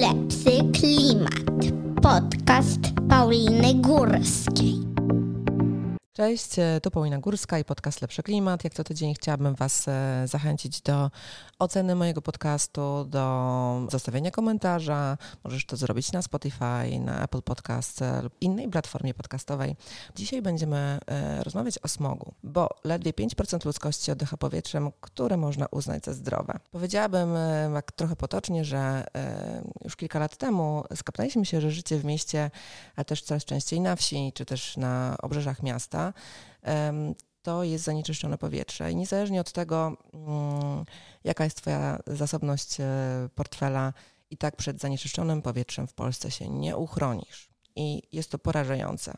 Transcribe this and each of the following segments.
Lepszy klimat. Podcast Pauliny Górskiej. Cześć, e, tu Paulina Górska i podcast Lepszy Klimat. Jak co tydzień chciałabym Was e, zachęcić do oceny mojego podcastu, do zostawienia komentarza. Możesz to zrobić na Spotify, na Apple Podcast e, lub innej platformie podcastowej. Dzisiaj będziemy rozmawiać o smogu, bo ledwie 5% ludzkości oddycha powietrzem, które można uznać za zdrowe. Powiedziałabym tak trochę potocznie, że już kilka lat temu skapnęliśmy się, że życie w mieście, a też coraz częściej na wsi, czy też na obrzeżach miasta, to jest zanieczyszczone powietrze. I niezależnie od tego, mm, jaka jest Twoja zasobność e, portfela, i tak przed zanieczyszczonym powietrzem w Polsce się nie uchronisz. I jest to porażające.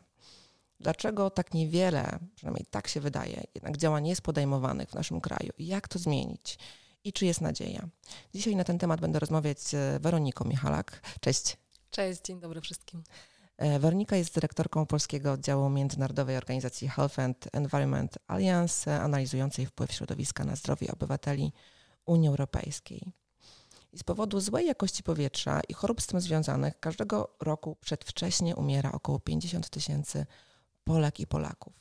Dlaczego tak niewiele, przynajmniej tak się wydaje, jednak działań jest podejmowanych w naszym kraju? Jak to zmienić? I czy jest nadzieja? Dzisiaj na ten temat będę rozmawiać z Weroniką Michalak. Cześć. Cześć, dzień dobry wszystkim. E, Wernika jest dyrektorką Polskiego Oddziału Międzynarodowej Organizacji Health and Environment Alliance, analizującej wpływ środowiska na zdrowie obywateli Unii Europejskiej. I z powodu złej jakości powietrza i chorób z tym związanych każdego roku przedwcześnie umiera około 50 tysięcy Polek i Polaków.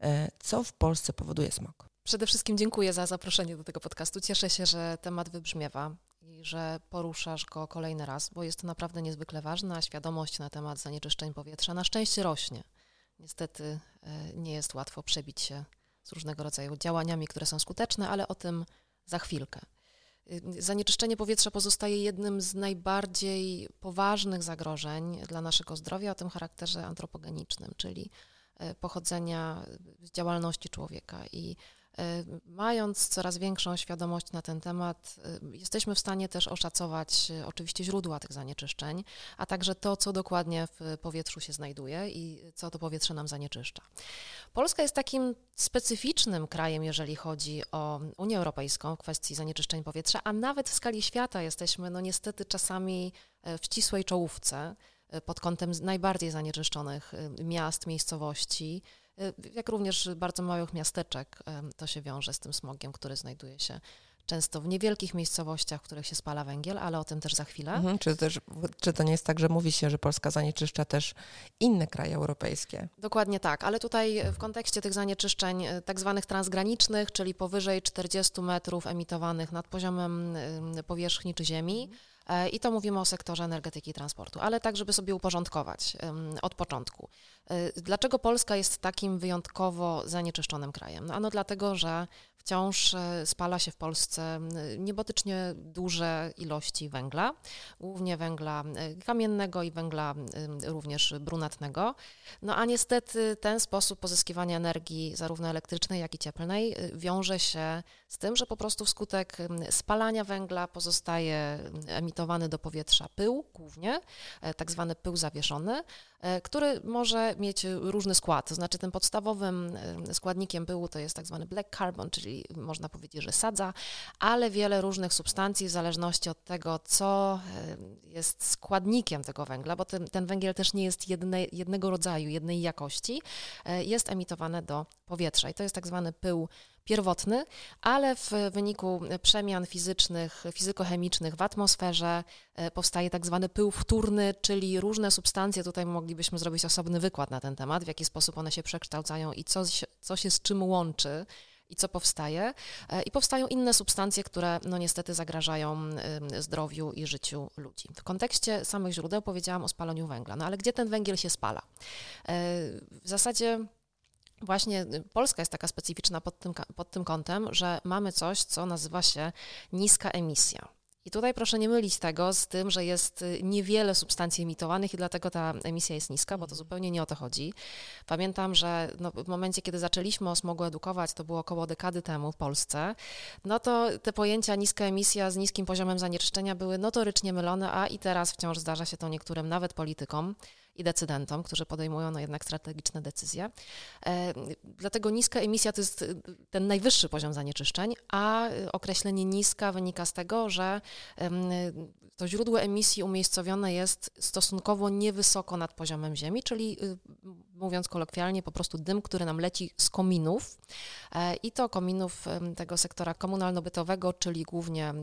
E, co w Polsce powoduje smog? Przede wszystkim dziękuję za zaproszenie do tego podcastu. Cieszę się, że temat wybrzmiewa i że poruszasz go kolejny raz, bo jest to naprawdę niezwykle ważne, a świadomość na temat zanieczyszczeń powietrza na szczęście rośnie. Niestety e, nie jest łatwo przebić się z różnego rodzaju działaniami, które są skuteczne, ale o tym za chwilkę. Y, zanieczyszczenie powietrza pozostaje jednym z najbardziej poważnych zagrożeń dla naszego zdrowia o tym charakterze antropogenicznym, czyli e, pochodzenia z działalności człowieka. I mając coraz większą świadomość na ten temat, e, jesteśmy w stanie też oszacować e, oczywiście źródła tych zanieczyszczeń, a także to, co dokładnie w powietrzu się znajduje i co to powietrze nam zanieczyszcza. Polska jest takim specyficznym krajem, jeżeli chodzi o Unię Europejską w kwestii zanieczyszczeń powietrza, a nawet w skali świata jesteśmy no niestety czasami w ścisłej czołówce pod kątem najbardziej zanieczyszczonych miast, miejscowości. Y, jak również bardzo małych miasteczek to się wiąże z tym smogiem, który znajduje się często w niewielkich miejscowościach, w których się spala węgiel, ale o tym też za chwilę. Mhm, czy, też, czy to nie jest tak, że mówi się, że Polska zanieczyszcza też inne kraje europejskie? Dokładnie tak, ale tutaj w kontekście tych zanieczyszczeń y, tak zwanych transgranicznych, czyli powyżej 40 metrów emitowanych nad poziomem powierzchni czy ziemi, E, I to mówimy o sektorze energetyki i transportu, ale tak, żeby sobie uporządkować od początku. E, dlaczego Polska jest takim wyjątkowo zanieczyszczonym krajem? No ano dlatego, że wciąż e, spala się w Polsce niebotycznie duże ilości węgla, głównie węgla kamiennego i węgla również brunatnego. No a niestety ten sposób pozyskiwania energii, zarówno elektrycznej, jak i cieplnej, wiąże się z tym, że po prostu wskutek spalania węgla pozostaje emitowany do powietrza pył głównie, e, tak zwany pył zawieszony, e, który może mieć różny skład. To znaczy tym podstawowym e, składnikiem pyłu to jest tak zwany black carbon, czyli można powiedzieć, że sadza, ale wiele różnych substancji w zależności od tego, co jest składnikiem tego węgla, bo ten, ten węgiel też nie jest jedne, jednego rodzaju, jednej jakości, jest emitowane do powietrza i to jest tak zwany pył pierwotny, ale w wyniku przemian fizycznych, fizykochemicznych w atmosferze e, powstaje tak zwany pył wtórny, czyli różne substancje, tutaj moglibyśmy zrobić osobny wykład na ten temat, w jaki sposób one się przekształcają i co, co się z czym łączy i co powstaje. E, I powstają inne substancje, które no niestety zagrażają zdrowiu i życiu ludzi. W kontekście samych źródeł powiedziałam o spalaniu węgla, no ale gdzie ten węgiel się spala? E, w zasadzie Właśnie y, Polska jest taka specyficzna pod tym, pod tym kątem, że mamy coś, co nazywa się niska emisja. I tutaj proszę nie mylić tego z tym, że jest y, niewiele substancji emitowanych i dlatego ta emisja jest niska, bo to mhm. zupełnie nie o to chodzi. Pamiętam, że no, w momencie, kiedy zaczęliśmy o smogu edukować, to było około dekady temu w Polsce, no to te pojęcia niska emisja z niskim poziomem zanieczyszczenia były notorycznie mylone, a i teraz wciąż zdarza się to niektórym, nawet politykom, i decydentom, którzy podejmują no jednak strategiczne decyzje. E, dlatego niska emisja to jest ten najwyższy poziom zanieczyszczeń, a określenie niska wynika z tego, że to źródło emisji umiejscowione jest stosunkowo niewysoko nad poziomem Ziemi, czyli mówiąc kolokwialnie, po prostu dym, który nam leci z kominów e, i to kominów tego sektora komunalno-bytowego, czyli głównie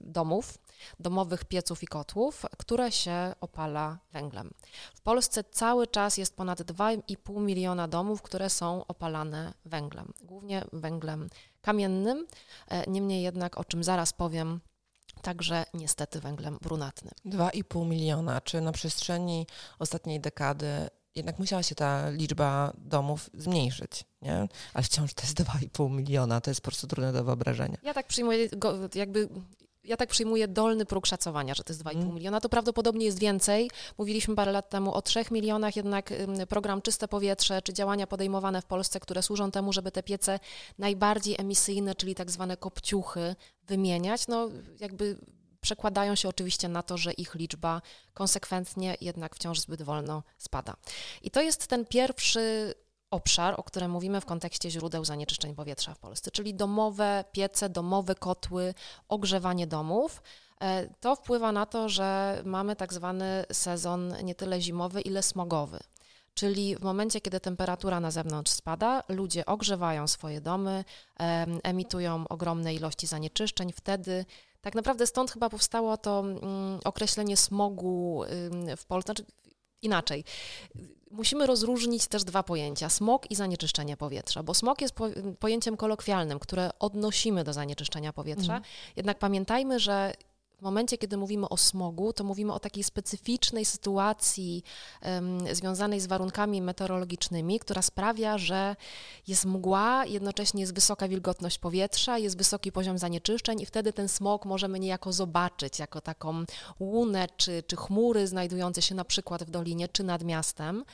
domów, domowych pieców i kotłów, które się opala węglem. W Polsce cały czas jest ponad 2,5 miliona domów, które są opalane węglem, głównie węglem kamiennym, e, niemniej jednak, o czym zaraz powiem, także niestety węglem brunatnym. 2,5 miliona. Czy na przestrzeni ostatniej dekady jednak musiała się ta liczba domów zmniejszyć, nie? Ale wciąż to jest 2,5 miliona, to jest po prostu trudne do wyobrażenia. Ja tak przyjmuję, go, jakby ja tak przyjmuję dolny próg szacowania, że to jest 2,5 mm. miliona. To prawdopodobnie jest więcej. Mówiliśmy parę lat temu o 3 milionach, jednak program Czyste Powietrze czy działania podejmowane w Polsce, które służą temu, żeby te piece najbardziej emisyjne, czyli tak zwane kopciuchy, wymieniać, no jakby przekładają się oczywiście na to, że ich liczba konsekwentnie jednak wciąż zbyt wolno spada. I to jest ten pierwszy obszar, o którym mówimy w kontekście źródeł zanieczyszczeń powietrza w Polsce, czyli domowe piece, domowe kotły, ogrzewanie domów. E, to wpływa na to, że mamy tak zwany sezon nie tyle zimowy, ile smogowy. Czyli w momencie, kiedy temperatura na zewnątrz spada, ludzie ogrzewają swoje domy, emitują ogromne ilości zanieczyszczeń. Wtedy tak naprawdę stąd chyba powstało to mm, określenie smogu w Polsce. Znaczy, inaczej musimy rozróżnić też dwa pojęcia: smog i zanieczyszczenie powietrza, bo smog jest po, pojęciem kolokwialnym, które odnosimy do zanieczyszczenia powietrza. Mhm. Jednak pamiętajmy, że w momencie, kiedy mówimy o smogu, to mówimy o takiej specyficznej sytuacji um, związanej z warunkami meteorologicznymi, która sprawia, że jest mgła, jednocześnie jest wysoka wilgotność powietrza, jest wysoki poziom zanieczyszczeń i wtedy ten smog możemy niejako zobaczyć jako taką łunę czy, czy chmury znajdujące się na przykład w dolinie czy nad miastem.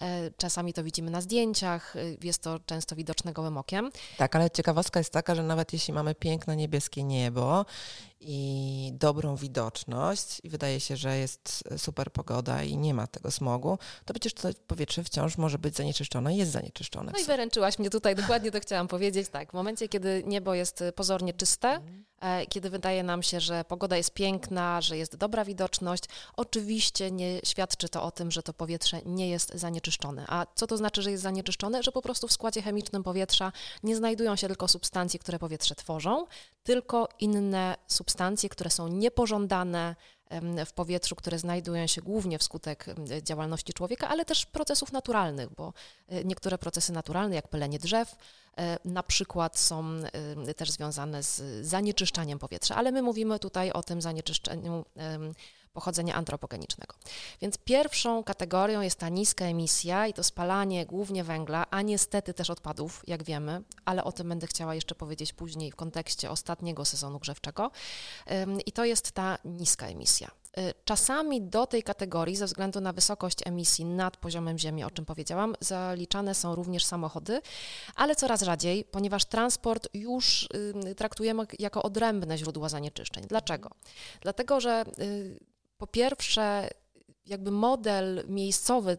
E, czasami to widzimy na zdjęciach, e, jest to często widoczne gołym okiem. Tak, ale ciekawostka jest taka, że nawet jeśli mamy piękne niebieskie niebo i dobrą widoczność i wydaje się, że jest super pogoda i nie ma tego smogu, to przecież to powietrze wciąż może być zanieczyszczone, jest zanieczyszczone. No i wyręczyłaś mnie tutaj, dokładnie to chciałam powiedzieć. Tak, w momencie, kiedy niebo jest pozornie czyste, mm. kiedy wydaje nam się, że pogoda jest piękna, że jest dobra widoczność, oczywiście nie świadczy to o tym, że to powietrze nie jest zanieczyszczone. A co to znaczy, że jest zanieczyszczone? Że po prostu w składzie chemicznym powietrza nie znajdują się tylko substancje, które powietrze tworzą, tylko inne substancje, które są niepożądane w powietrzu, które znajdują się głównie wskutek działalności człowieka, ale też procesów naturalnych, bo e, niektóre procesy naturalne, jak pylenie drzew, e, na przykład są też związane z zanieczyszczaniem powietrza, ale my mówimy tutaj o tym zanieczyszczeniu pochodzenia antropogenicznego. Więc pierwszą kategorią jest ta niska emisja i to spalanie głównie węgla, a niestety też odpadów, jak wiemy, ale o tym będę chciała jeszcze powiedzieć później w kontekście ostatniego sezonu grzewczego. I to jest ta niska emisja. Y, czasami do tej kategorii, ze względu na wysokość emisji nad poziomem Ziemi, o czym powiedziałam, zaliczane są również samochody, ale coraz rzadziej, ponieważ transport już traktujemy jako odrębne źródło zanieczyszczeń. Dlaczego? Dlatego, że y, po pierwsze, jakby model miejscowy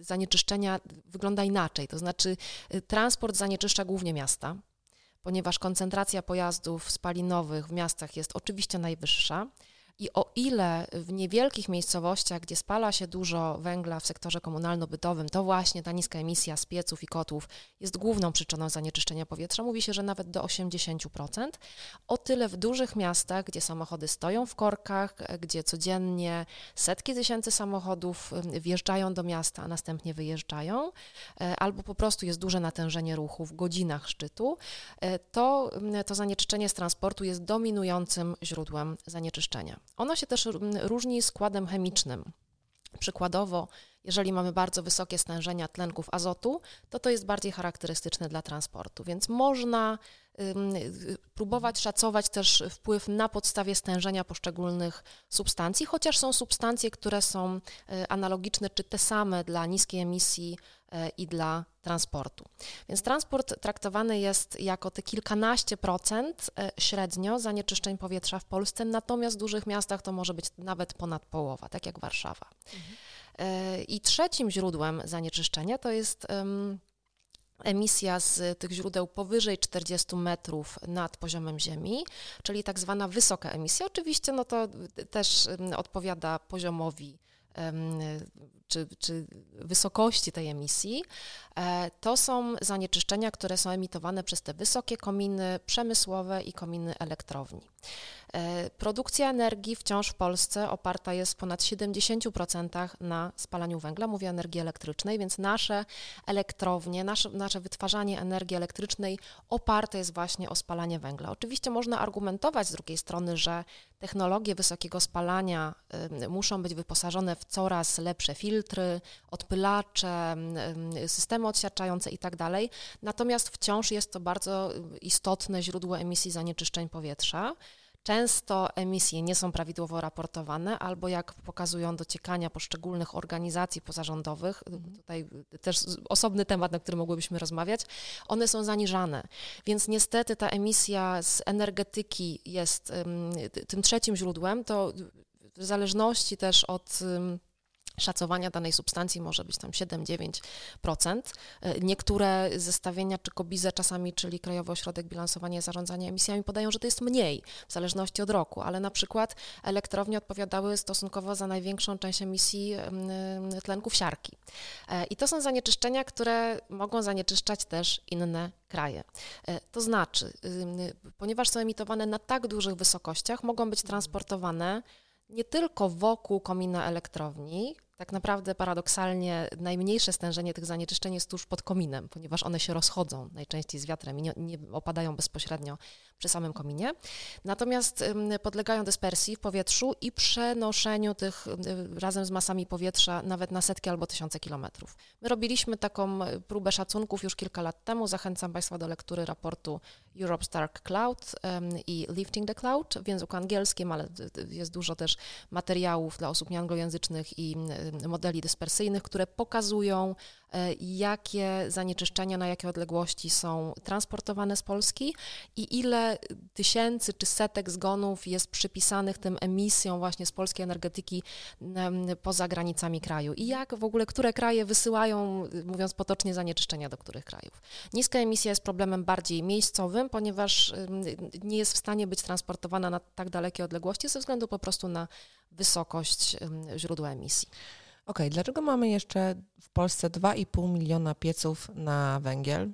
zanieczyszczenia wygląda inaczej, to znaczy y, transport zanieczyszcza głównie miasta, ponieważ koncentracja pojazdów spalinowych w miastach jest oczywiście najwyższa. I o ile w niewielkich miejscowościach, gdzie spala się dużo węgla w sektorze komunalno-bytowym, to właśnie ta niska emisja z pieców i kotłów jest główną przyczyną zanieczyszczenia powietrza, mówi się, że nawet do 80%, o tyle w dużych miastach, gdzie samochody stoją w korkach, gdzie codziennie setki tysięcy samochodów wjeżdżają do miasta, a następnie wyjeżdżają, e, albo po prostu jest duże natężenie ruchu w godzinach szczytu, e, to to zanieczyszczenie z transportu jest dominującym źródłem zanieczyszczenia. Ono się też różni składem chemicznym. Przykładowo, jeżeli mamy bardzo wysokie stężenia tlenków azotu, to to jest bardziej charakterystyczne dla transportu, więc można próbować szacować też wpływ na podstawie stężenia poszczególnych substancji, chociaż są substancje, które są y, analogiczne czy te same dla niskiej emisji y, i dla transportu. Więc transport traktowany jest jako te kilkanaście procent y, średnio zanieczyszczeń powietrza w Polsce, natomiast w dużych miastach to może być nawet ponad połowa, tak jak Warszawa. Mhm. I trzecim źródłem zanieczyszczenia to jest emisja z tych źródeł powyżej 40 metrów nad poziomem Ziemi, czyli tak zwana wysoka emisja. Oczywiście no to też odpowiada poziomowi czy, czy wysokości tej emisji, e, to są zanieczyszczenia, które są emitowane przez te wysokie kominy przemysłowe i kominy elektrowni. E, produkcja energii wciąż w Polsce oparta jest w ponad 70% na spalaniu węgla, mówię o energii elektrycznej, więc nasze elektrownie, nasze, nasze wytwarzanie energii elektrycznej oparte jest właśnie o spalanie węgla. Oczywiście można argumentować z drugiej strony, że technologie wysokiego spalania muszą być wyposażone w coraz lepsze filtry, odpylacze, y, systemy odsiarczające itd. Tak Natomiast wciąż jest to bardzo istotne źródło emisji zanieczyszczeń powietrza. Często emisje nie są prawidłowo raportowane, albo jak pokazują dociekania poszczególnych organizacji pozarządowych, mhm. tutaj też osobny temat, na który mogłybyśmy rozmawiać, one są zaniżane. Więc niestety ta emisja z energetyki jest tym trzecim źródłem, to w zależności też od szacowania danej substancji może być tam 7-9%. E, niektóre zestawienia czy KOBIZE czasami, czyli Krajowy Ośrodek Bilansowania i Zarządzania Emisjami podają, że to jest mniej, w zależności od roku, ale na przykład elektrownie odpowiadały stosunkowo za największą część emisji tlenków siarki. E, I to są zanieczyszczenia, które mogą zanieczyszczać też inne kraje. E, to znaczy, ponieważ są emitowane na tak dużych wysokościach, mogą być transportowane nie tylko wokół komina elektrowni, tak naprawdę paradoksalnie najmniejsze stężenie tych zanieczyszczeń jest tuż pod kominem, ponieważ one się rozchodzą najczęściej z wiatrem i nie, nie opadają bezpośrednio przy samym kominie. Natomiast podlegają dyspersji w powietrzu i przenoszeniu tych razem z masami powietrza nawet na setki albo tysiące kilometrów. My robiliśmy taką próbę szacunków już kilka lat temu. Zachęcam Państwa do lektury raportu Europe's Dark Cloud i Lifting the Cloud w języku angielskim, ale jest dużo też materiałów dla osób nieanglojęzycznych i modeli dyspersyjnych, które pokazują E, jakie zanieczyszczenia na jakie odległości są transportowane z Polski i ile tysięcy czy setek zgonów jest przypisanych tym emisjom właśnie z polskiej energetyki poza granicami kraju i jak w ogóle, które kraje wysyłają, mówiąc potocznie, zanieczyszczenia do których krajów. Niska emisja jest problemem bardziej miejscowym, ponieważ nie jest w stanie być transportowana na tak dalekie odległości ze względu po prostu na wysokość źródła emisji. Okej, okay, dlaczego mamy jeszcze w Polsce 2,5 miliona pieców na węgiel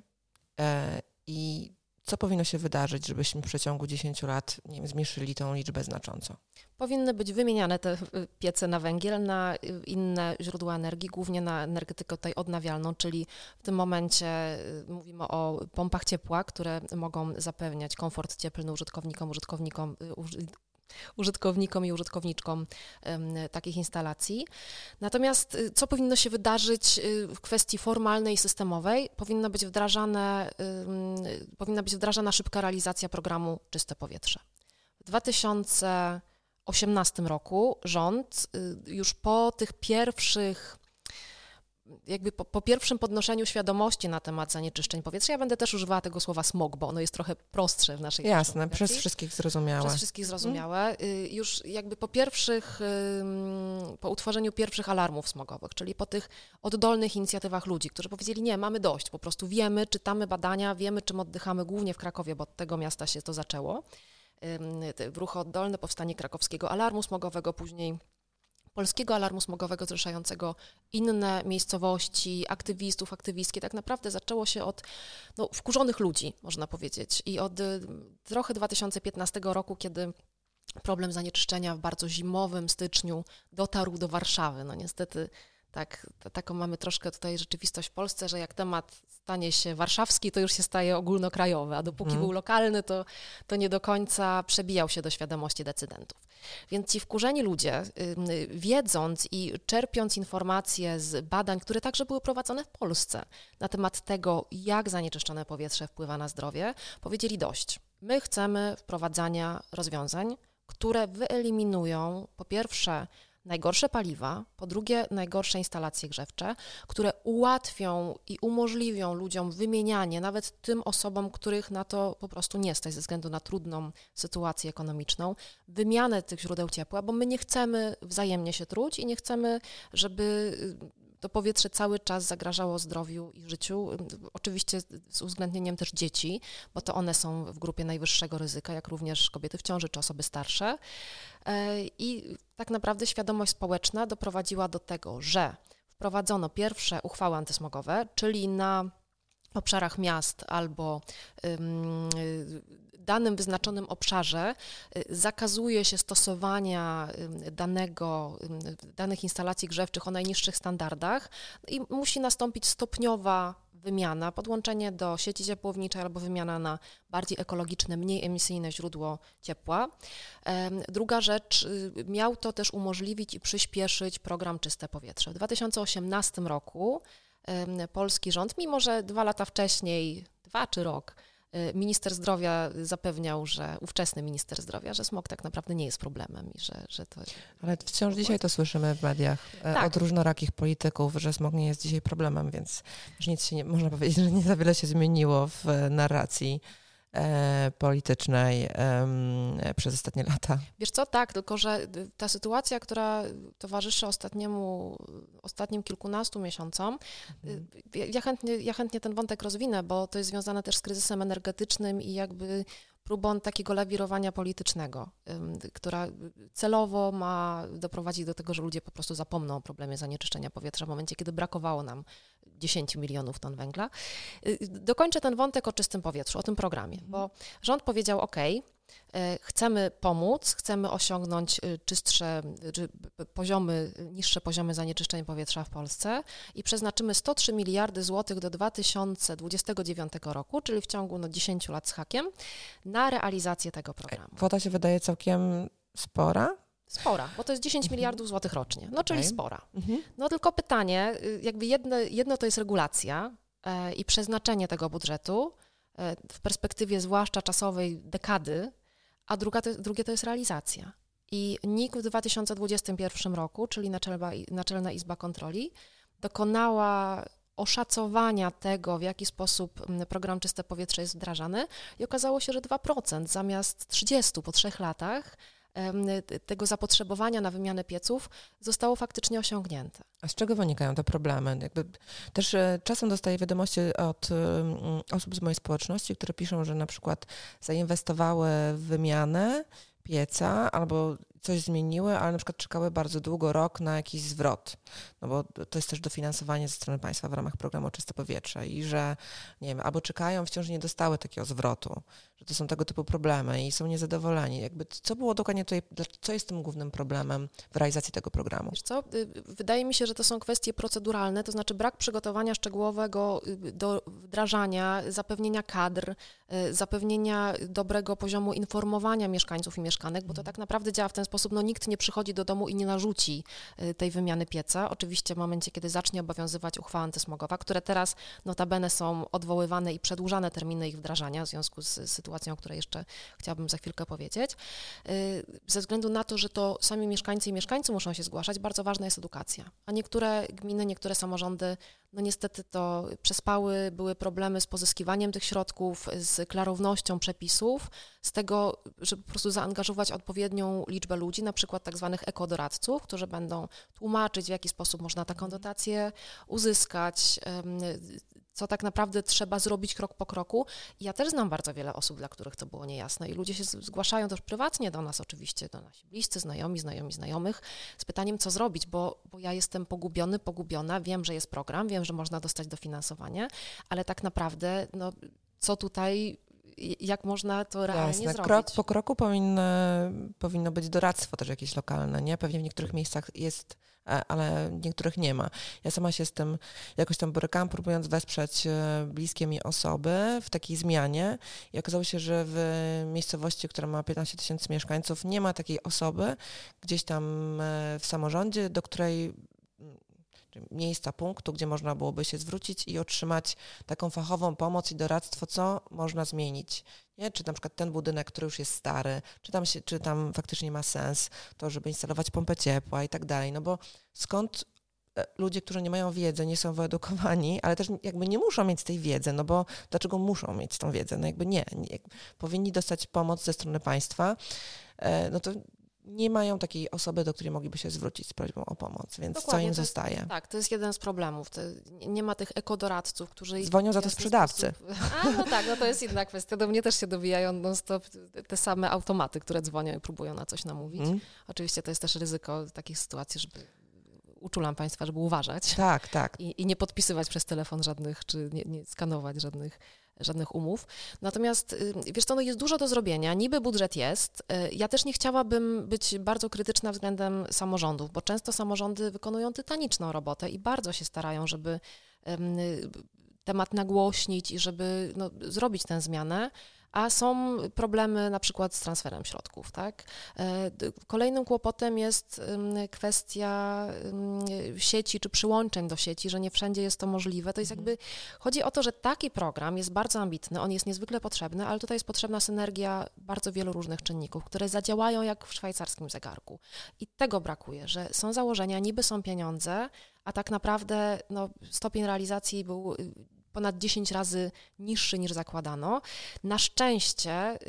e, i co powinno się wydarzyć, żebyśmy w przeciągu 10 lat nie wiem, zmniejszyli tą liczbę znacząco? Powinny być wymieniane te piece na węgiel na inne źródła energii, głównie na energetykę tutaj odnawialną, czyli w tym momencie y, mówimy o pompach ciepła, które mogą zapewniać komfort cieplny użytkownikom, użytkownikom, y, użytkownikom i użytkowniczkom takich instalacji. Natomiast y, co powinno się wydarzyć y, w kwestii formalnej i systemowej? Powinna być wdrażane, powinna być wdrażana szybka realizacja programu Czyste Powietrze. W 2018 roku rząd y, już po tych pierwszych jakby po, po, pierwszym podnoszeniu świadomości na temat zanieczyszczeń powietrza, ja będę też używała tego słowa smog, bo ono jest trochę prostsze w naszej Jasne, przez wszystkich zrozumiałe. Przez wszystkich zrozumiałe. Hmm. Już jakby po pierwszych, po utworzeniu pierwszych alarmów smogowych, czyli po tych oddolnych inicjatywach ludzi, którzy powiedzieli, nie, mamy dość, po prostu wiemy, czytamy badania, wiemy, czym oddychamy, głównie w Krakowie, bo od tego miasta się to zaczęło. Ruch oddolny, powstanie krakowskiego alarmu smogowego, później polskiego alarmu smogowego zrzeszającego inne miejscowości, aktywistów, aktywistki. Tak naprawdę zaczęło się od no, wkurzonych ludzi, można powiedzieć. I od y, trochę 2015 roku, kiedy problem zanieczyszczenia w bardzo zimowym styczniu dotarł do Warszawy. No niestety tak, taką mamy troszkę tutaj rzeczywistość w Polsce, że jak temat stanie się warszawski, to już się staje ogólnokrajowy, a dopóki hmm. był lokalny, to, to nie do końca przebijał się do świadomości decydentów. Więc ci wkurzeni ludzie, wiedząc i czerpiąc informacje z badań, które także były prowadzone w Polsce na temat tego, jak zanieczyszczone powietrze wpływa na zdrowie, powiedzieli dość. My chcemy wprowadzania rozwiązań, które wyeliminują po pierwsze najgorsze paliwa, po drugie najgorsze instalacje grzewcze, które ułatwią i umożliwią ludziom wymienianie, nawet tym osobom, których na to po prostu nie stać ze względu na trudną sytuację ekonomiczną, wymianę tych źródeł ciepła, bo my nie chcemy wzajemnie się truć i nie chcemy, żeby to powietrze cały czas zagrażało zdrowiu i życiu. Oczywiście z uwzględnieniem też dzieci, bo to one są w grupie najwyższego ryzyka, jak również kobiety w ciąży czy osoby starsze. E, I tak naprawdę świadomość społeczna doprowadziła do tego, że wprowadzono pierwsze uchwały antysmogowe, czyli na obszarach miast albo danym wyznaczonym obszarze y, zakazuje się stosowania danego, danych instalacji grzewczych o najniższych standardach i musi nastąpić stopniowa wymiana, podłączenie do sieci ciepłowniczej albo wymiana na bardziej ekologiczne, mniej emisyjne źródło ciepła. Druga rzecz, y, miał to też umożliwić i przyspieszyć program Czyste Powietrze. W 2018 roku polski rząd, mimo że dwa lata wcześniej, dwa czy rok, y, minister zdrowia zapewniał, że ówczesny minister zdrowia, że smog tak naprawdę nie jest problemem i że, że to. Ale wciąż dzisiaj to słyszymy w mediach e, tak. od różnorakich polityków, że smog nie jest dzisiaj problemem, więc nic się nie, można powiedzieć, że nie za wiele się zmieniło w narracji E, politycznej przez ostatnie lata. Wiesz co, tak, tylko że ta sytuacja, która towarzyszy ostatniemu, ostatnim kilkunastu miesiącom, mhm. ja, chętnie, ja chętnie ten wątek rozwinę, bo to jest związane też z kryzysem energetycznym i jakby próbą takiego lawirowania politycznego, która celowo ma doprowadzić do tego, że ludzie po prostu zapomną o problemie zanieczyszczenia powietrza w momencie, kiedy brakowało nam 10 milionów ton węgla. Y, dokończę ten wątek o czystym powietrzu, o tym programie, bo rząd powiedział: OK, chcemy pomóc, chcemy osiągnąć y, czystsze czy poziomy, niższe poziomy zanieczyszczeń powietrza w Polsce i przeznaczymy 103 miliardy złotych do 2029 roku, czyli w ciągu no, 10 lat z hakiem, na realizację tego programu. Kwota się wydaje całkiem spora. Spora, bo to jest 10 mhm. miliardów złotych rocznie, no czyli okay. spora. Mhm. No tylko pytanie, jakby jedno, jedno to jest regulacja e, i przeznaczenie tego budżetu, E, w perspektywie zwłaszcza czasowej dekady, a druga to, drugie to jest realizacja. I NIK w 2021 roku, czyli Naczelna, Naczelna Izba Kontroli, dokonała oszacowania tego, w jaki sposób program Czyste Powietrze jest wdrażany i okazało się, że 2% zamiast 30 po trzech latach tego zapotrzebowania na wymianę pieców zostało faktycznie osiągnięte. A z czego wynikają te problemy? Jakby też e, czasem dostaję wiadomości od osób z mojej społeczności, które piszą, że na przykład zainwestowały w wymianę pieca albo coś zmieniły, ale na przykład czekały bardzo długo, rok na jakiś zwrot, no bo to jest też dofinansowanie ze strony państwa w ramach programu Czyste Powietrze i że, nie wiem, albo czekają, wciąż nie dostały takiego zwrotu, że to są tego typu problemy i są niezadowoleni. Jakby co było dokładnie tutaj, co jest tym głównym problemem w realizacji tego programu? Wiesz co, y, wydaje mi się, że to są kwestie proceduralne, to znaczy brak przygotowania szczegółowego y, do wdrażania, zapewnienia kadr, y, zapewnienia dobrego poziomu informowania mieszkańców i mieszkanek, bo to tak naprawdę działa w ten sposób, no nikt nie przychodzi do domu i nie narzuci tej wymiany pieca. Oczywiście w momencie, kiedy zacznie obowiązywać uchwała antysmogowa, które teraz notabene są odwoływane i przedłużane terminy ich wdrażania w związku z sytuacją sytuacją, o której jeszcze chciałabym za chwilkę powiedzieć. Y, ze względu na to, że to sami mieszkańcy i mieszkańcy muszą się zgłaszać, bardzo ważna jest edukacja. A niektóre gminy, niektóre samorządy, no niestety to przespały, były problemy z pozyskiwaniem tych środków, z klarownością przepisów, z tego, żeby po prostu zaangażować odpowiednią liczbę ludzi, na przykład tak zwanych ekodoradców, którzy będą tłumaczyć, w jaki sposób można taką dotację uzyskać, co tak naprawdę trzeba zrobić krok po kroku. Ja też znam bardzo wiele osób, dla których to było niejasne i ludzie się zgłaszają też prywatnie do nas oczywiście, do nasi bliscy, znajomi, znajomi znajomych z pytaniem, co zrobić, bo, bo ja jestem pogubiony, pogubiona, wiem, że jest program, wiem, że można dostać dofinansowanie, ale tak naprawdę no, co tutaj jak można to realnie Jasne. zrobić. Krok po kroku powinno, powinno być doradztwo też jakieś lokalne, nie? Pewnie w niektórych miejscach jest, ale w niektórych nie ma. Ja sama się z tym jakoś tam borykałam, próbując wesprzeć e, bliskie mi osoby w takiej zmianie i okazało się, że w miejscowości, która ma 15 tysięcy mieszkańców, nie ma takiej osoby gdzieś tam e, w samorządzie, do której miejsca, punktu, gdzie można byłoby się zwrócić i otrzymać taką fachową pomoc i doradztwo, co można zmienić. Nie? Czy na przykład ten budynek, który już jest stary, czy tam, się, czy tam faktycznie ma sens to, żeby instalować pompę ciepła i tak dalej. No bo skąd e, ludzie, którzy nie mają wiedzy, nie są wyedukowani, ale też jakby nie muszą mieć tej wiedzy, no bo dlaczego muszą mieć tą wiedzę? No jakby nie, nie powinni dostać pomoc ze strony państwa, e, no to nie mają takiej osoby, do której mogliby się zwrócić z prośbą o pomoc, więc Dokładnie, co im to jest- zostaje? Tak, to jest jeden z problemów. To nie ma tych ekodoradców, którzy... Dzwonią za to sprzedawcy. Sposób... A, no tak, no to jest inna kwestia. Do mnie też się dowijają non-stop te same automaty, które dzwonią i próbują na coś namówić. Mhm. Oczywiście to jest też ryzyko takich sytuacji, żeby uczulam Państwa, żeby uważać Tak, tak. i, i nie podpisywać przez telefon żadnych, czy nie, nie skanować żadnych, żadnych umów. Natomiast y, wiesz co, no jest dużo do zrobienia, niby budżet jest. Y, Ja też nie chciałabym być bardzo krytyczna względem samorządów, bo często samorządy wykonują tytaniczną robotę i bardzo się starają, żeby em, temat nagłośnić i żeby no, zrobić tę zmianę. A są problemy na przykład z transferem środków. Tak? E, Kolejnym kłopotem jest kwestia sieci czy przyłączeń do sieci, że nie wszędzie jest to możliwe. To jest jakby, chodzi o to, że taki program jest bardzo ambitny, on jest niezwykle potrzebny, ale tutaj jest potrzebna synergia bardzo wielu różnych czynników, które zadziałają jak w szwajcarskim zegarku. I tego brakuje, że są założenia, niby są pieniądze, a tak naprawdę no, stopień realizacji był y, ponad 10 razy niższy niż zakładano. Na szczęście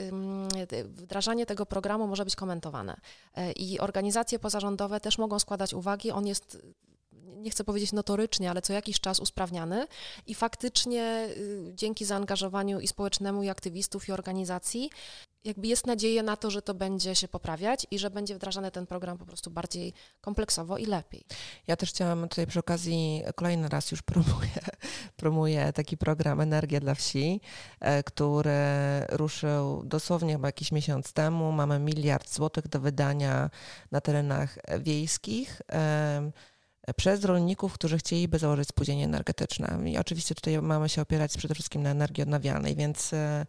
wdrażanie tego programu może być komentowane E, i organizacje pozarządowe też mogą składać uwagi. On jest nie chcę powiedzieć notorycznie, ale co jakiś czas usprawniany i faktycznie y, dzięki zaangażowaniu i społecznemu, i aktywistów, i organizacji, jakby jest nadzieja na to, że to będzie się poprawiać i że będzie wdrażany ten program po prostu bardziej kompleksowo i lepiej. Ja też chciałam tutaj przy okazji, kolejny raz już promuję, promuję taki program Energia dla Wsi, e, który ruszył dosłownie chyba jakiś miesiąc temu. Mamy miliard złotych do wydania na terenach wiejskich. Przez rolników, którzy chcieliby założyć spółdzielnie energetyczne. I oczywiście tutaj mamy się opierać przede wszystkim na energii odnawialnej, więc e,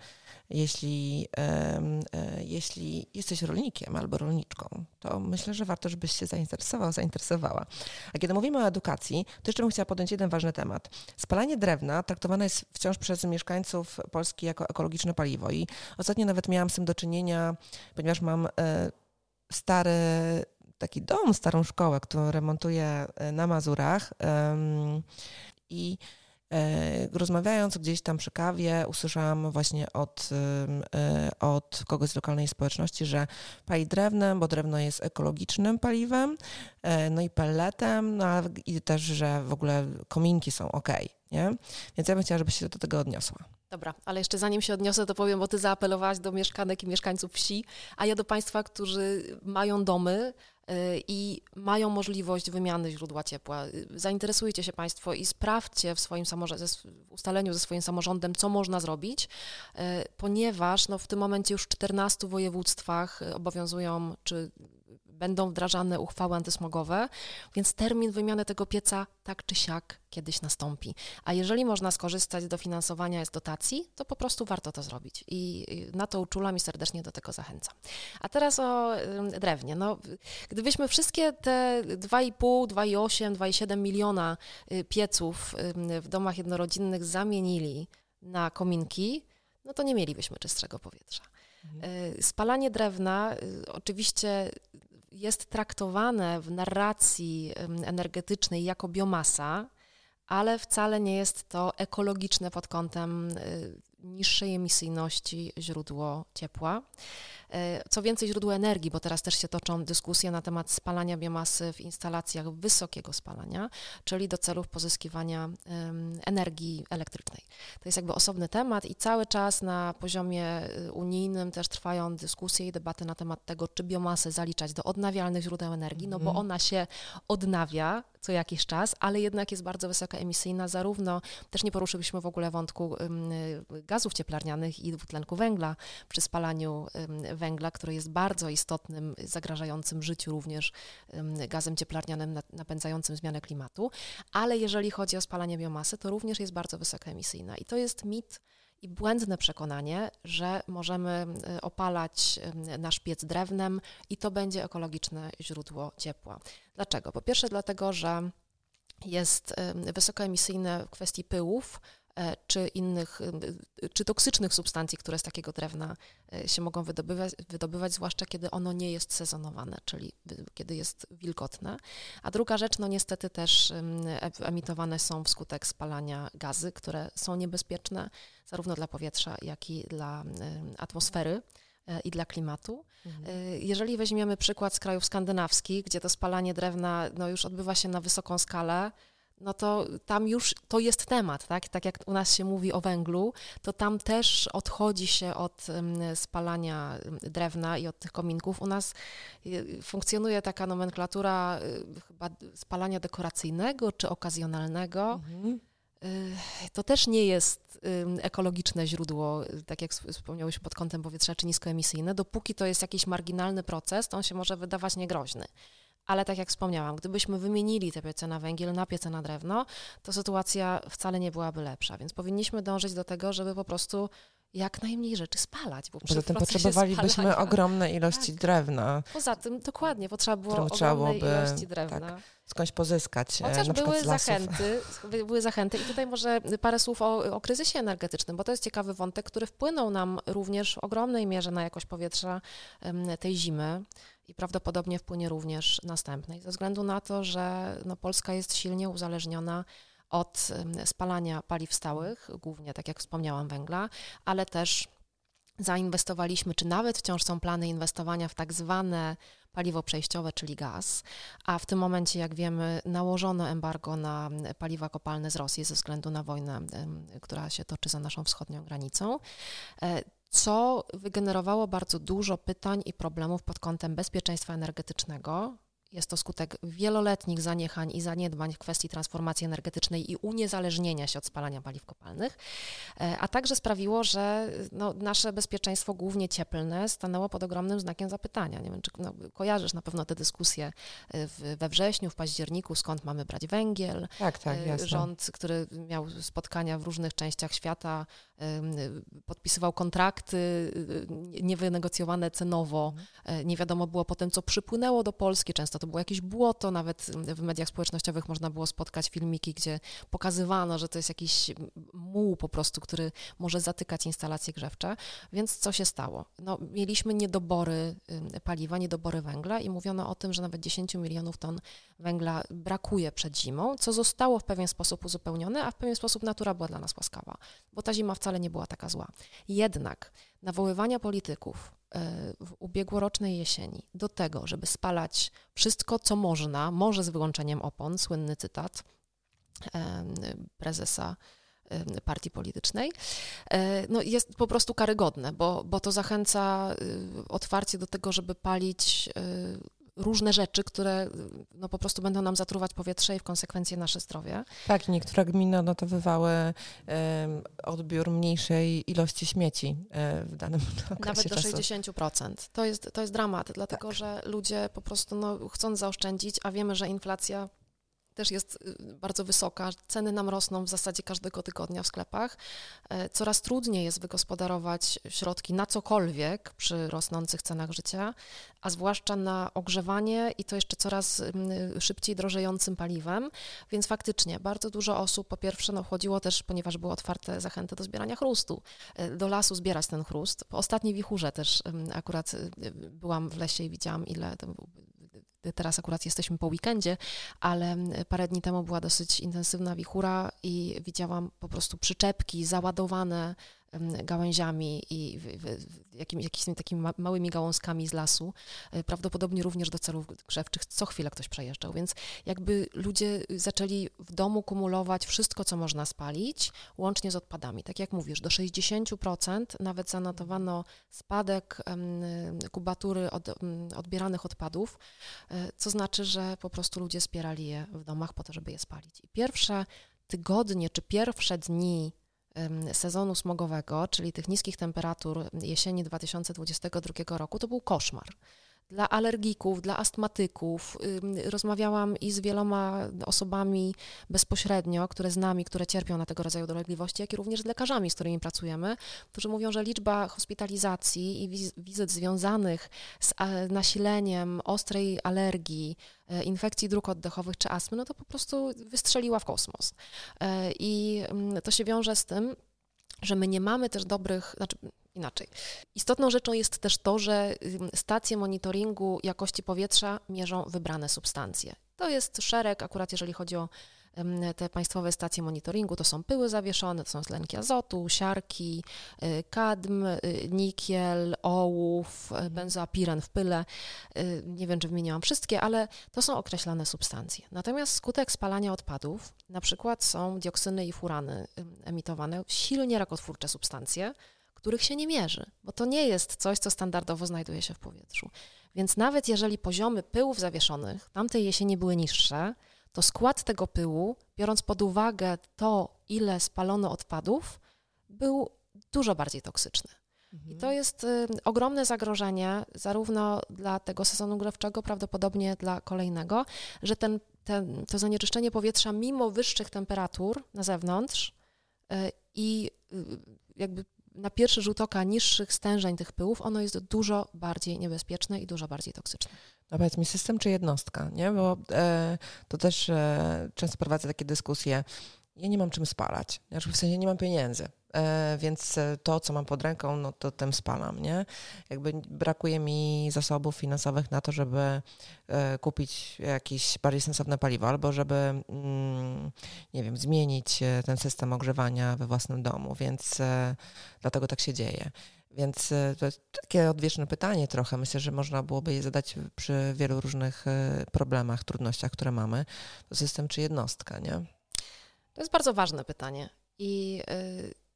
jeśli, em, e, jeśli jesteś rolnikiem albo rolniczką, to myślę, że warto, żebyś się zainteresował, zainteresowała. A kiedy mówimy o edukacji, to jeszcze bym chciała podjąć jeden ważny temat. Spalanie drewna traktowane jest wciąż przez mieszkańców Polski jako ekologiczne paliwo i ostatnio nawet miałam z tym do czynienia, ponieważ mam e, stary taki dom, starą szkołę, którą remontuję e, na Mazurach i E, Rozmawiając gdzieś tam przy kawie, usłyszałam właśnie od, e, od kogoś z lokalnej społeczności, że pali drewnem, bo drewno jest ekologicznym paliwem, e, no i pelletem, no i też, że w ogóle kominki są ok, nie? Więc ja bym chciała, żebyś się do tego odniosła. Dobra, ale jeszcze zanim się odniosę, to powiem, bo ty zaapelowałaś do mieszkanek i mieszkańców wsi, a ja do państwa, którzy mają domy y, i mają możliwość wymiany źródła ciepła. Y, Zainteresujcie się państwo i sprawdźcie w swoim w ustaleniu ze swoim samorządem, co można zrobić, y, ponieważ no, w tym momencie już w 14 województwach obowiązują, czy będą wdrażane uchwały antysmogowe, więc termin wymiany tego pieca tak czy siak kiedyś nastąpi. A jeżeli można skorzystać z dofinansowania z dotacji, to po prostu warto to zrobić. I na to uczulam i serdecznie do tego zachęcam. A teraz o drewnie. No, gdybyśmy wszystkie te 2,5, 2,8, 2,7 miliona y, pieców w domach jednorodzinnych zamienili na kominki, no to nie mielibyśmy czystszego powietrza. Y, Spalanie drewna y, oczywiście jest traktowane w narracji energetycznej jako biomasa, ale wcale nie jest to ekologiczne pod kątem y, niższej emisyjności źródło ciepła. Y, Co więcej, źródło energii, bo teraz też się toczą dyskusje na temat spalania biomasy w instalacjach wysokiego spalania, czyli do celów pozyskiwania energii elektrycznej. To jest jakby osobny temat i cały czas na poziomie y, unijnym też trwają dyskusje i debaty na temat tego, czy biomasę zaliczać do odnawialnych źródeł energii, no bo Mhm. ona się odnawia co jakiś czas, ale jednak jest bardzo wysoka emisyjna, zarówno też nie poruszyliśmy w ogóle wątku y, gazów cieplarnianych i dwutlenku węgla przy spalaniu węgla, który jest bardzo istotnym, zagrażającym życiu również gazem cieplarnianym na- napędzającym zmianę klimatu, ale jeżeli chodzi o spalanie biomasy, to również jest bardzo wysokoemisyjna i to jest mit i błędne przekonanie, że możemy opalać nasz piec drewnem i to będzie ekologiczne źródło ciepła. Dlaczego? Po pierwsze dlatego, że jest wysokoemisyjne w kwestii pyłów czy innych, y, czy toksycznych substancji, które z takiego drewna e, się mogą wydobywać, wydobywać, zwłaszcza kiedy ono nie jest sezonowane, czyli kiedy jest wilgotne. A druga rzecz, no niestety też e- emitowane są wskutek spalania gazy, które są niebezpieczne zarówno dla powietrza, jak i dla atmosfery i dla klimatu. Mhm. Jeżeli weźmiemy przykład z krajów skandynawskich, gdzie to spalanie drewna no, już odbywa się na wysoką skalę, no to tam już to jest temat, tak? Tak jak u nas się mówi o węglu, to tam też odchodzi się od spalania drewna i od tych kominków. U nas y, funkcjonuje taka nomenklatura y, chyba spalania dekoracyjnego czy okazjonalnego. Mhm. Y, to też nie jest ekologiczne źródło, tak jak wspomniałeś pod kątem powietrza, czy niskoemisyjne. Dopóki to jest jakiś marginalny proces, to on się może wydawać niegroźny. Ale tak jak wspomniałam, gdybyśmy wymienili te piece na węgiel na piece na drewno, to sytuacja wcale nie byłaby lepsza. Więc powinniśmy dążyć do tego, żeby po prostu jak najmniej rzeczy spalać. Bo Poza tym potrzebowalibyśmy spalania, ogromne ilości tak. drewna. Poza tym dokładnie, potrzeba było ogromnej byłoby, ilości drewna. Tak, skądś pozyskać. E, Chociaż były zachęty, były zachęty. I tutaj może parę słów o, o kryzysie energetycznym, bo to jest ciekawy wątek, który wpłynął nam również w ogromnej mierze na jakość powietrza tej zimy i prawdopodobnie wpłynie również następnej, ze względu na to, że no, Polska jest silnie uzależniona od spalania paliw stałych, głównie, tak jak wspomniałam, węgla, ale też zainwestowaliśmy, czy nawet wciąż są plany inwestowania w tak zwane paliwo przejściowe, czyli gaz, a w tym momencie, jak wiemy, nałożono embargo na paliwa kopalne z Rosji ze względu na wojnę, która się toczy za naszą wschodnią granicą. Co wygenerowało bardzo dużo pytań i problemów pod kątem bezpieczeństwa energetycznego, jest to skutek wieloletnich zaniechań i zaniedbań w kwestii transformacji energetycznej i uniezależnienia się od spalania paliw kopalnych, e, a także sprawiło, że no, nasze bezpieczeństwo, głównie cieplne, stanęło pod ogromnym znakiem zapytania. Nie wiem, czy no, kojarzysz na pewno te dyskusje e, w, we wrześniu, w październiku, skąd mamy brać węgiel. Tak, tak, e, jasne. Rząd, który miał spotkania w różnych częściach świata, podpisywał kontrakty niewynegocjowane cenowo. Mhm. Nie wiadomo było potem, co przypłynęło do Polski. Często to było jakieś błoto, nawet w mediach społecznościowych można było spotkać filmiki, gdzie pokazywano, że to jest jakiś muł po prostu, który może zatykać instalacje grzewcze. Więc co się stało? No, mieliśmy niedobory paliwa, niedobory węgla i mówiono o tym, że nawet 10 milionów ton węgla brakuje przed zimą, co zostało w pewien sposób uzupełnione, a w pewien sposób natura była dla nas łaskawa, bo ta zima wcale nie była taka zła. Jednak nawoływania polityków, E, w ubiegłorocznej jesieni do tego, żeby spalać wszystko, co można, może z wyłączeniem opon, słynny cytat e, prezesa e, partii politycznej, no jest po prostu karygodne, bo, bo to zachęca otwarcie do tego, żeby palić różne rzeczy, które no, po prostu będą nam zatruwać powietrze i w konsekwencji nasze zdrowie. Tak, niektóre gminy odnotowywały um, odbiór mniejszej ilości śmieci um, w danym okresie Nawet do czasu. 60%. To jest, to jest dramat, dlatego tak. że ludzie po prostu no, chcą zaoszczędzić, a wiemy, że inflacja też jest y, bardzo wysoka. Ceny nam rosną w zasadzie każdego tygodnia w sklepach. E, coraz trudniej jest wygospodarować środki na cokolwiek przy rosnących cenach życia, a zwłaszcza na ogrzewanie i to jeszcze coraz szybciej drożejącym paliwem. Więc faktycznie bardzo dużo osób po pierwsze no, chodziło też, ponieważ były otwarte zachęty do zbierania chrustu, e, do lasu zbierać ten chrust. Po ostatniej wichurze też akurat y, byłam w lesie i widziałam, ile to Teraz akurat jesteśmy po weekendzie, ale parę dni temu była dosyć intensywna wichura i widziałam po prostu przyczepki załadowane gałęziami i jakimiś, jakimiś takimi małymi gałązkami z lasu, e, prawdopodobnie również do celów grzewczych, co chwilę ktoś przejeżdżał, więc jakby ludzie zaczęli w domu kumulować wszystko, co można spalić, łącznie z odpadami. Tak jak mówisz, do 60% nawet zanotowano spadek kubatury od, odbieranych odpadów, e, co znaczy, że po prostu ludzie zbierali je w domach po to, żeby je spalić. I pierwsze tygodnie czy pierwsze dni sezonu smogowego, czyli tych niskich temperatur jesieni 2022 roku, to był koszmar. Dla alergików, dla astmatyków. Rozmawiałam i z wieloma osobami bezpośrednio, które z nami, które cierpią na tego rodzaju dolegliwości, jak i również z lekarzami, z którymi pracujemy, którzy mówią, że liczba hospitalizacji i wizyt związanych z nasileniem ostrej alergii, e, infekcji dróg oddechowych czy astmy, no to po prostu wystrzeliła w kosmos. E, I to się wiąże z tym, że my nie mamy też dobrych, znaczy inaczej. Istotną rzeczą jest też to, że stacje monitoringu jakości powietrza mierzą wybrane substancje. To jest szereg, akurat jeżeli chodzi o te państwowe stacje monitoringu to są pyły zawieszone, to są tlenki azotu, siarki, y, kadm, y, nikiel, ołów, mhm. benzoapiren w pyle. Nie wiem, czy wymieniłam wszystkie, ale to są określone substancje. Natomiast skutek spalania odpadów, na przykład są dioksyny i furany emitowane, silnie rakotwórcze substancje, których się nie mierzy, bo to nie jest coś, co standardowo znajduje się w powietrzu. Więc nawet jeżeli poziomy pyłów zawieszonych tamtej jesieni były niższe, to skład tego pyłu, biorąc pod uwagę to, ile spalono odpadów, był dużo bardziej toksyczny. I to jest y, ogromne zagrożenie, zarówno dla tego sezonu grzewczego, prawdopodobnie dla kolejnego, że ten, ten, to zanieczyszczenie powietrza, mimo wyższych temperatur na zewnątrz y, i y, jakby na pierwszy rzut oka niższych stężeń tych pyłów, ono jest dużo bardziej niebezpieczne i dużo bardziej toksyczne. No powiedz mi, system czy jednostka, nie? Bo e, to też e, często prowadzę takie dyskusje. Ja nie mam czym spalać, w sensie nie mam pieniędzy. E, więc e, to, co mam pod ręką, no to tym spalam, nie? Jakby brakuje mi zasobów finansowych na to, żeby e, kupić jakieś bardziej sensowne paliwo, albo żeby, mm, nie wiem, zmienić ten system ogrzewania we własnym domu, więc dlatego tak się dzieje. Więc to jest takie odwieczne pytanie trochę. Myślę, że można byłoby je zadać przy wielu różnych problemach, trudnościach, które mamy. To system czy jednostka, nie? To jest bardzo ważne pytanie. I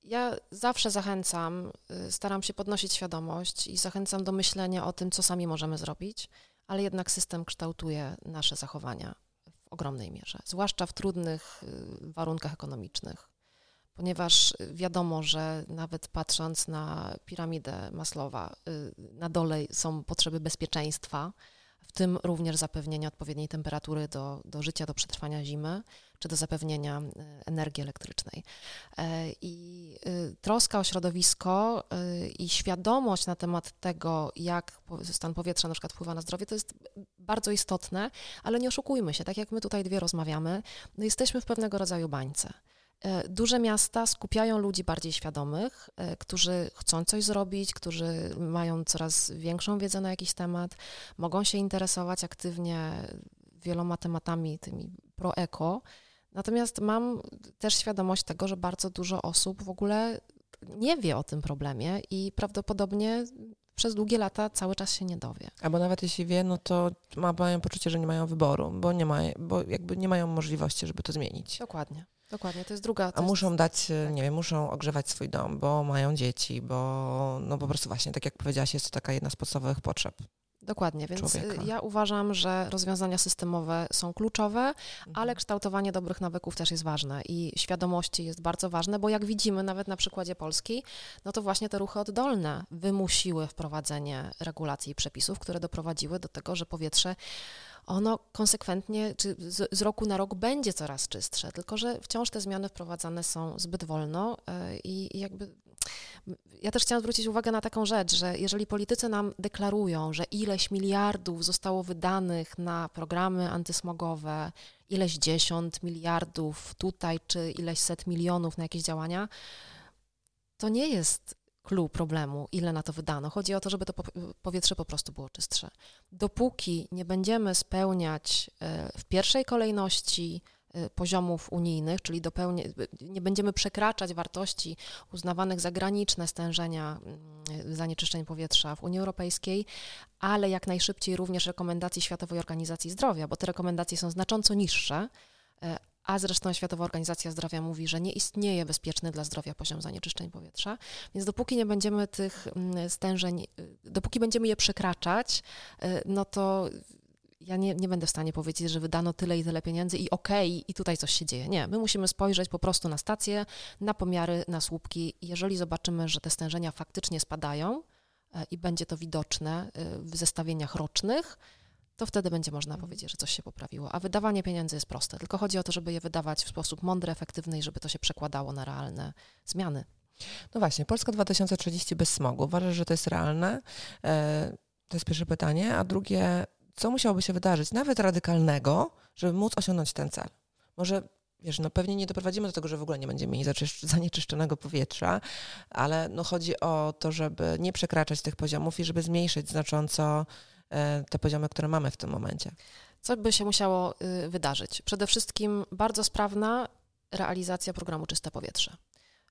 ja zawsze zachęcam, y, staram się podnosić świadomość i zachęcam do myślenia o tym, co sami możemy zrobić, ale jednak system kształtuje nasze zachowania w ogromnej mierze, zwłaszcza w trudnych y, warunkach ekonomicznych, ponieważ wiadomo, że nawet patrząc na piramidę Maslowa, y, na dole są potrzeby bezpieczeństwa, w tym również zapewnienia odpowiedniej temperatury do, do życia, do przetrwania zimy, czy do zapewnienia e, energii elektrycznej. E, I e, troska o środowisko i świadomość na temat tego, jak stan powietrza na przykład wpływa na zdrowie, to jest bardzo istotne, ale nie oszukujmy się, tak jak my tutaj dwie rozmawiamy, no jesteśmy w pewnego rodzaju bańce. Duże miasta skupiają ludzi bardziej świadomych, którzy chcą coś zrobić, którzy mają coraz większą wiedzę na jakiś temat, mogą się interesować aktywnie wieloma tematami tymi pro-eko, Natomiast mam też świadomość tego, że bardzo dużo osób w ogóle nie wie o tym problemie i prawdopodobnie przez długie lata cały czas się nie dowie. Albo nawet jeśli wie, no to ma, mają poczucie, że nie mają wyboru, bo, nie ma, bo jakby nie mają możliwości, żeby to zmienić. Dokładnie. Dokładnie, to jest druga. To A muszą jest... dać, tak. nie wiem, muszą ogrzewać swój dom, bo mają dzieci, bo no po prostu właśnie, tak jak powiedziałaś, jest to taka jedna z podstawowych potrzeb. Dokładnie, więc y, człowieka. ja uważam, że rozwiązania systemowe są kluczowe, mhm. ale kształtowanie dobrych nawyków też jest ważne i świadomości jest bardzo ważne, bo jak widzimy nawet na przykładzie Polski, no to właśnie te ruchy oddolne wymusiły wprowadzenie regulacji i przepisów, które doprowadziły do tego, że powietrze ono konsekwentnie, czy z, z, roku na rok będzie coraz czystsze, tylko że wciąż te zmiany wprowadzane są zbyt wolno y, i, i jakby ja też chciałam zwrócić uwagę na taką rzecz, że jeżeli politycy nam deklarują, że ileś miliardów zostało wydanych na programy antysmogowe, ileś dziesiąt miliardów tutaj, czy ileś set milionów na jakieś działania, to nie jest clue problemu, ile na to wydano. Chodzi o to, żeby to powietrze po prostu było czystsze. Dopóki nie będziemy spełniać e, w pierwszej kolejności poziomów unijnych, czyli dopełnie, nie będziemy przekraczać wartości uznawanych za graniczne stężenia mm, zanieczyszczeń powietrza w Unii Europejskiej, ale jak najszybciej również rekomendacji Światowej Organizacji Zdrowia, bo te rekomendacje są znacząco niższe, y, a zresztą Światowa Organizacja Zdrowia mówi, że nie istnieje bezpieczny dla zdrowia poziom zanieczyszczeń powietrza, więc dopóki nie będziemy tych mm, stężeń, y, dopóki będziemy je przekraczać, no to ja nie, nie będę w stanie powiedzieć, że wydano tyle i tyle pieniędzy i okej, okay, i tutaj coś się dzieje. Nie, my musimy spojrzeć po prostu na stacje, na pomiary, na słupki. Jeżeli zobaczymy, że te stężenia faktycznie spadają e, i będzie to widoczne e, w zestawieniach rocznych, to wtedy będzie można mhm. powiedzieć, że coś się poprawiło. A wydawanie pieniędzy jest proste, tylko chodzi o to, żeby je wydawać w sposób mądry, efektywny i żeby to się przekładało na realne zmiany. No właśnie, Polska 2030 bez smogu. Uważasz, że to jest realne? E, to jest pierwsze pytanie. A drugie, co musiałoby się wydarzyć, nawet radykalnego, żeby móc osiągnąć ten cel. Może, wiesz, no pewnie nie doprowadzimy do tego, że w ogóle nie będziemy mieli zanieczyszczonego powietrza, ale no chodzi o to, żeby nie przekraczać tych poziomów i żeby zmniejszyć znacząco e, te poziomy, które mamy w tym momencie. Co by się musiało y, wydarzyć? Przede wszystkim bardzo sprawna realizacja programu Czyste Powietrze.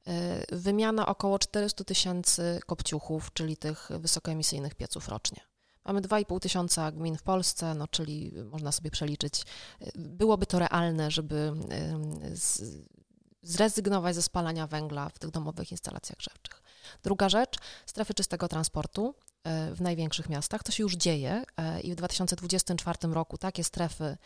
Y, wymiana około 400 tysięcy kopciuchów, czyli tych wysokoemisyjnych pieców rocznie. Mamy 2,5 tysiąca gmin w Polsce, no, czyli można sobie przeliczyć, byłoby to realne, żeby zrezygnować ze spalania węgla w tych domowych instalacjach grzewczych. Druga rzecz, strefy czystego transportu w największych miastach. To się już dzieje e, i w 2024 roku takie strefy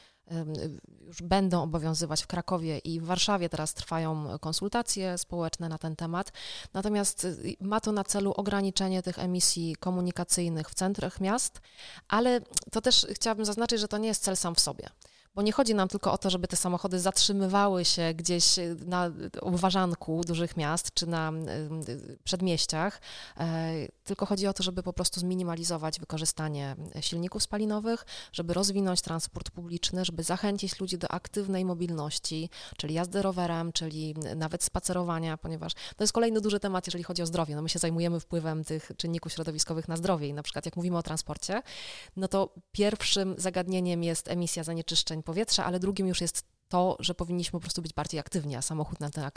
już będą obowiązywać w Krakowie i w Warszawie. Teraz trwają konsultacje społeczne na ten temat. Natomiast y, ma to na celu ograniczenie tych emisji komunikacyjnych w centrach miast, ale to też chciałabym zaznaczyć, że to nie jest cel sam w sobie bo nie chodzi nam tylko o to, żeby te samochody zatrzymywały się gdzieś y, na obważanku dużych miast czy na y, przedmieściach, e, tylko chodzi o to, żeby po prostu zminimalizować wykorzystanie silników spalinowych, żeby rozwinąć transport publiczny, żeby zachęcić ludzi do aktywnej mobilności, czyli jazdy rowerem, czyli nawet spacerowania, ponieważ to jest kolejny duży temat, jeżeli chodzi o zdrowie. No my się zajmujemy wpływem tych czynników środowiskowych na zdrowie i na przykład jak mówimy o transporcie, no to pierwszym zagadnieniem jest emisja zanieczyszczeń powietrza, ale drugim już jest to, że powinniśmy po prostu być bardziej aktywni, a samochód na tę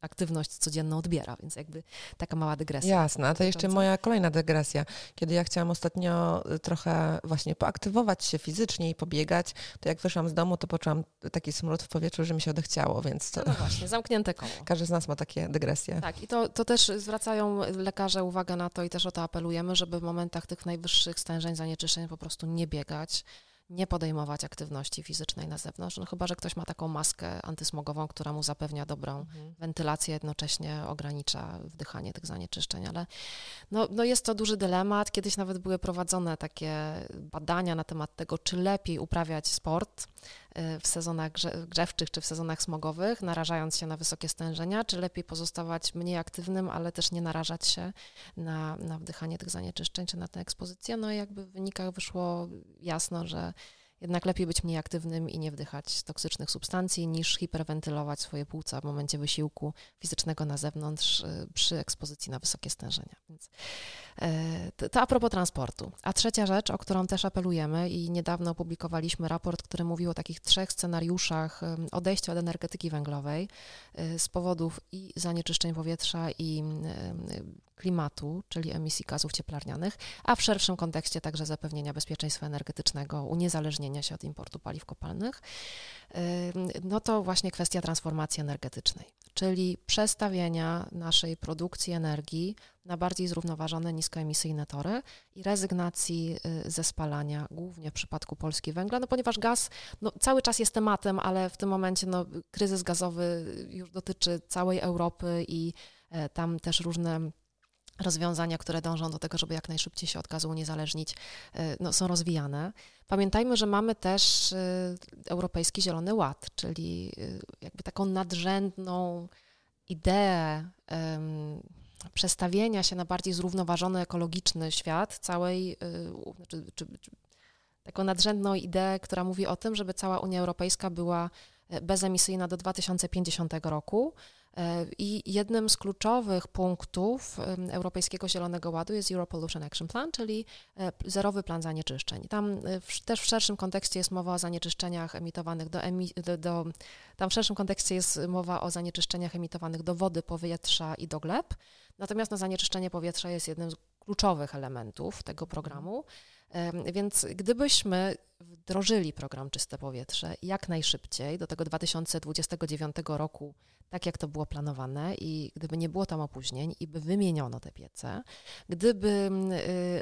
aktywność codzienną odbiera, więc jakby taka mała dygresja. Jasne, a to jeszcze moja kolejna dygresja. Kiedy ja chciałam ostatnio y, trochę właśnie poaktywować się fizycznie i pobiegać, to jak wyszłam z domu, to poczułam taki smród w powietrzu, że mi się odechciało, więc... To... No, no właśnie, zamknięte koło. Każdy z nas ma takie dygresje. Tak, i to, to też zwracają lekarze uwagę na to i też o to apelujemy, żeby w momentach tych najwyższych stężeń zanieczyszczeń po prostu nie biegać, nie podejmować aktywności fizycznej na zewnątrz, no chyba, że ktoś ma taką maskę antysmogową, która mu zapewnia dobrą mhm. wentylację, jednocześnie ogranicza wdychanie tych zanieczyszczeń, ale no, no jest to duży dylemat. Kiedyś nawet były prowadzone takie badania na temat tego, czy lepiej uprawiać sport, w sezonach grzewczych czy w sezonach smogowych, narażając się na wysokie stężenia, czy lepiej pozostawać mniej aktywnym, ale też nie narażać się na, na wdychanie tych zanieczyszczeń czy na tę ekspozycję. No i jakby w wynikach wyszło jasno, że jednak lepiej być mniej aktywnym i nie wdychać toksycznych substancji, niż hiperwentylować swoje płuca w momencie wysiłku fizycznego na zewnątrz y, przy ekspozycji na wysokie stężenia. Więc e, to, a propos transportu. A trzecia rzecz, o którą też apelujemy i niedawno opublikowaliśmy raport, który mówił o takich trzech scenariuszach odejścia od energetyki węglowej y, z powodów i zanieczyszczeń powietrza i klimatu, czyli emisji gazów cieplarnianych, a w szerszym kontekście także zapewnienia bezpieczeństwa energetycznego, uniezależnienia się od importu paliw kopalnych, no to właśnie kwestia transformacji energetycznej, czyli przestawienia naszej produkcji energii na bardziej zrównoważone, niskoemisyjne tory i rezygnacji y, ze spalania, głównie w przypadku Polski węgla, no ponieważ gaz no, cały czas jest tematem, ale w tym momencie no, kryzys gazowy już dotyczy całej Europy i e, tam też różne rozwiązania, które dążą do tego, żeby jak najszybciej się od gazu uniezależnić, e, no, są rozwijane. Pamiętajmy, że mamy też e, Europejski Zielony Ład, czyli e, jakby taką nadrzędną ideę um, przestawienia się na bardziej zrównoważony, ekologiczny świat całej, znaczy, czy, czy, taką nadrzędną ideę, która mówi o tym, żeby cała Unia Europejska była bezemisyjna do 2050 roku I jednym z kluczowych punktów Europejskiego Zielonego Ładu jest Euro Pollution Action Plan, czyli e, zerowy plan zanieczyszczeń. Tam e, w, też w szerszym kontekście jest mowa o zanieczyszczeniach emitowanych do, do, do, tam w szerszym kontekście jest mowa o zanieczyszczeniach emitowanych do wody, powietrza i do gleb. Natomiast no, zanieczyszczenie powietrza jest jednym z kluczowych elementów tego programu. Więc gdybyśmy wdrożyli program Czyste Powietrze jak najszybciej do tego 2029 roku, tak jak to było planowane, i gdyby nie było tam opóźnień, i by wymieniono te piece, gdyby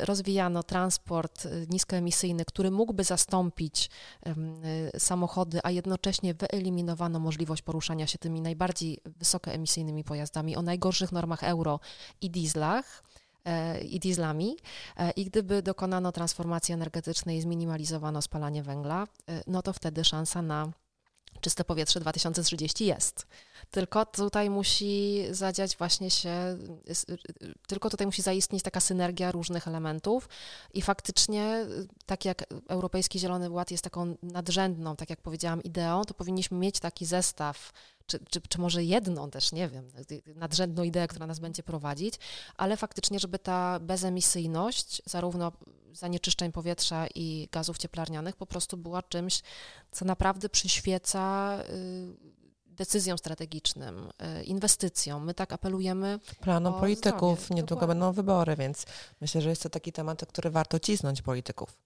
y, rozwijano transport y, niskoemisyjny, który mógłby zastąpić y, samochody, a jednocześnie wyeliminowano możliwość poruszania się tymi najbardziej wysokoemisyjnymi pojazdami o najgorszych normach euro i dieslach, i dieslami. E, I gdyby dokonano transformacji energetycznej i zminimalizowano spalanie węgla, e, no to wtedy szansa na czyste powietrze 2030 jest. Tylko tutaj musi zadziać właśnie się, tylko tutaj musi zaistnieć taka synergia różnych elementów i faktycznie, tak jak Europejski Zielony Ład jest taką nadrzędną, tak jak powiedziałam, ideą, to powinniśmy mieć taki zestaw czy, czy, czy może jedną też, nie wiem, nadrzędną ideę, która nas będzie prowadzić, ale faktycznie, żeby ta bezemisyjność, zarówno zanieczyszczeń powietrza i gazów cieplarnianych po prostu była czymś, co naprawdę przyświeca decyzjom strategicznym, inwestycjom. My tak apelujemy. Planom polityków, zdrowie. niedługo Dokładnie. będą wybory, więc myślę, że jest to taki temat, który warto cisnąć polityków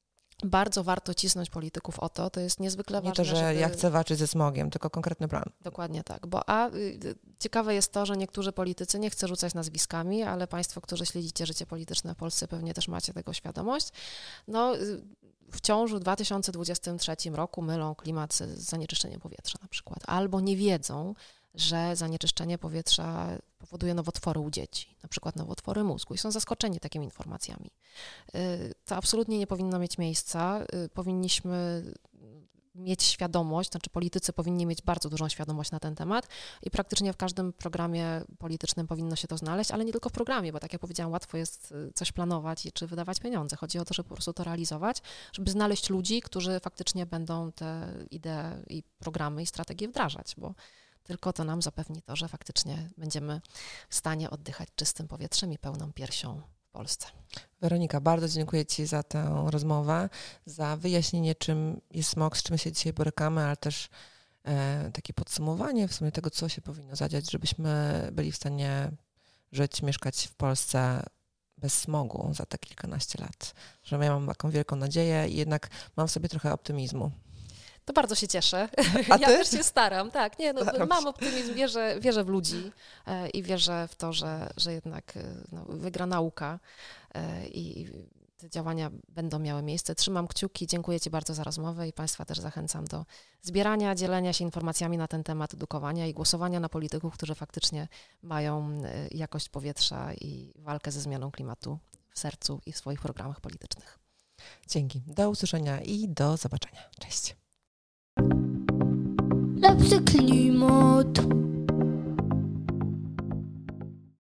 bardzo warto cisnąć polityków o to. To jest niezwykle ważne. Nie to, że żeby... ja chcę walczyć ze smogiem, tylko konkretny plan. Dokładnie tak. Bo a y, ciekawe jest to, że niektórzy politycy, nie chcę rzucać nazwiskami, ale państwo, którzy śledzicie życie polityczne w Polsce, pewnie też macie tego świadomość. No, y, wciąż w 2023 roku mylą klimat z zanieczyszczeniem powietrza na przykład, albo nie wiedzą, że zanieczyszczenie powietrza powoduje nowotwory u dzieci, na przykład nowotwory mózgu i są zaskoczeni takimi informacjami. Y, to absolutnie nie powinno mieć miejsca. Y, powinniśmy mieć świadomość, znaczy politycy powinni mieć bardzo dużą świadomość na ten temat i praktycznie w każdym programie politycznym powinno się to znaleźć, ale nie tylko w programie, bo tak jak powiedziałam, łatwo jest y, coś planować czy wydawać pieniądze. Chodzi o to, żeby po prostu to realizować, żeby znaleźć ludzi, którzy faktycznie będą te idee i programy i strategie wdrażać, bo tylko to nam zapewni to, że faktycznie będziemy w stanie oddychać czystym powietrzem i pełną piersią w Polsce. Weronika, bardzo dziękuję Ci za tę rozmowę, za wyjaśnienie, czym jest smog, z czym się dzisiaj borykamy, ale też e, takie podsumowanie w sumie tego, co się powinno zadziać, żebyśmy byli w stanie żyć, mieszkać w Polsce bez smogu za te kilkanaście lat. Że ja mam taką wielką nadzieję i jednak mam w sobie trochę optymizmu. To bardzo się cieszę. A ja też się staram, tak. Nie, no, mam optymizm, wierzę, wierzę w ludzi e, i wierzę w to, że, że jednak e, no, wygra nauka e, i te działania będą miały miejsce. Trzymam kciuki, dziękuję Ci bardzo za rozmowę i Państwa też zachęcam do zbierania, dzielenia się informacjami na ten temat, edukowania i głosowania na polityków, którzy faktycznie mają jakość powietrza i walkę ze zmianą klimatu w sercu i w swoich programach politycznych. Dzięki. Do usłyszenia i do zobaczenia. Cześć. Lepszy klimat.